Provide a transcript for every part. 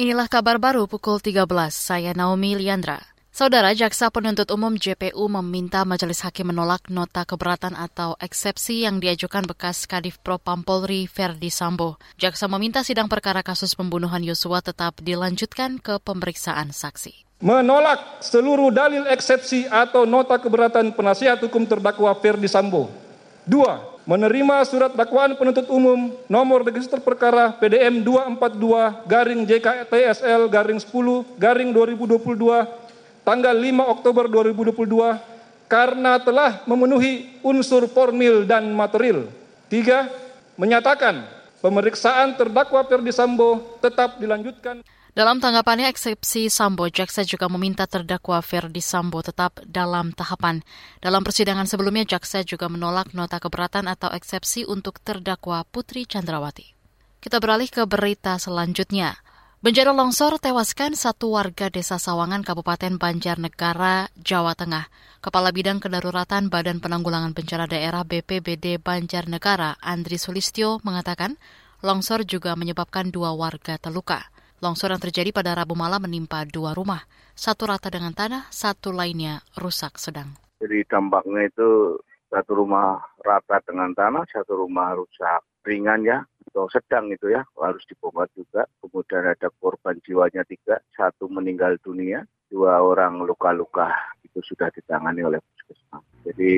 Inilah kabar baru pukul 13, saya Naomi Liandra. Saudara Jaksa Penuntut Umum JPU meminta Majelis Hakim menolak nota keberatan atau eksepsi yang diajukan bekas Kadif Propam Polri Verdi Sambo. Jaksa meminta sidang perkara kasus pembunuhan Yosua tetap dilanjutkan ke pemeriksaan saksi. Menolak seluruh dalil eksepsi atau nota keberatan penasihat hukum terdakwa Verdi Sambo. Dua, menerima surat dakwaan penuntut umum nomor register perkara PDM 242 garing JKTSL garing 10 garing 2022 tanggal 5 Oktober 2022 karena telah memenuhi unsur formil dan material. Tiga, menyatakan pemeriksaan terdakwa Ferdi Sambo tetap dilanjutkan. Dalam tanggapannya eksepsi Sambo, jaksa juga meminta terdakwa Ferdi Sambo tetap dalam tahapan. Dalam persidangan sebelumnya, jaksa juga menolak nota keberatan atau eksepsi untuk terdakwa Putri Chandrawati. Kita beralih ke berita selanjutnya. Bencana longsor tewaskan satu warga desa Sawangan, Kabupaten Banjarnegara, Jawa Tengah. Kepala Bidang Kedaruratan Badan Penanggulangan Bencana Daerah BPBD Banjarnegara, Andri Sulistyo, mengatakan longsor juga menyebabkan dua warga terluka. Longsor yang terjadi pada Rabu malam menimpa dua rumah. Satu rata dengan tanah, satu lainnya rusak sedang. Jadi dampaknya itu satu rumah rata dengan tanah, satu rumah rusak ringan ya, atau sedang itu ya, harus dibongkar juga. Kemudian ada korban jiwanya tiga, satu meninggal dunia, dua orang luka-luka. Itu sudah ditangani oleh puskesmas. Jadi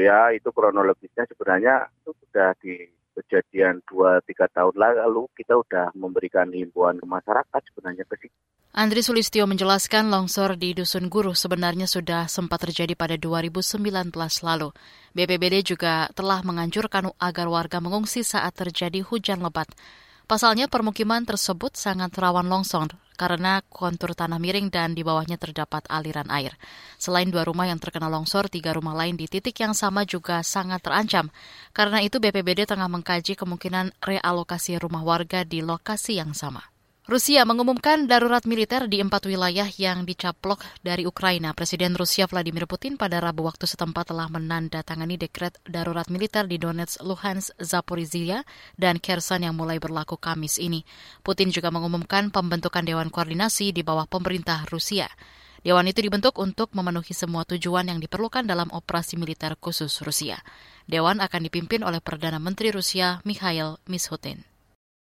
ya itu kronologisnya sebenarnya itu sudah di kejadian dua tiga tahun lalu kita sudah memberikan himbauan ke masyarakat sebenarnya ke situ. Andri Sulistyo menjelaskan longsor di Dusun Guru sebenarnya sudah sempat terjadi pada 2019 lalu. BPBD juga telah menganjurkan agar warga mengungsi saat terjadi hujan lebat. Pasalnya permukiman tersebut sangat rawan longsor karena kontur tanah miring dan di bawahnya terdapat aliran air. Selain dua rumah yang terkena longsor, tiga rumah lain di titik yang sama juga sangat terancam. Karena itu BPBD tengah mengkaji kemungkinan realokasi rumah warga di lokasi yang sama. Rusia mengumumkan darurat militer di empat wilayah yang dicaplok dari Ukraina. Presiden Rusia Vladimir Putin pada Rabu waktu setempat telah menandatangani dekret darurat militer di Donetsk, Luhansk, Zaporizhia, dan Kherson yang mulai berlaku Kamis ini. Putin juga mengumumkan pembentukan Dewan Koordinasi di bawah pemerintah Rusia. Dewan itu dibentuk untuk memenuhi semua tujuan yang diperlukan dalam operasi militer khusus Rusia. Dewan akan dipimpin oleh Perdana Menteri Rusia Mikhail Mishutin.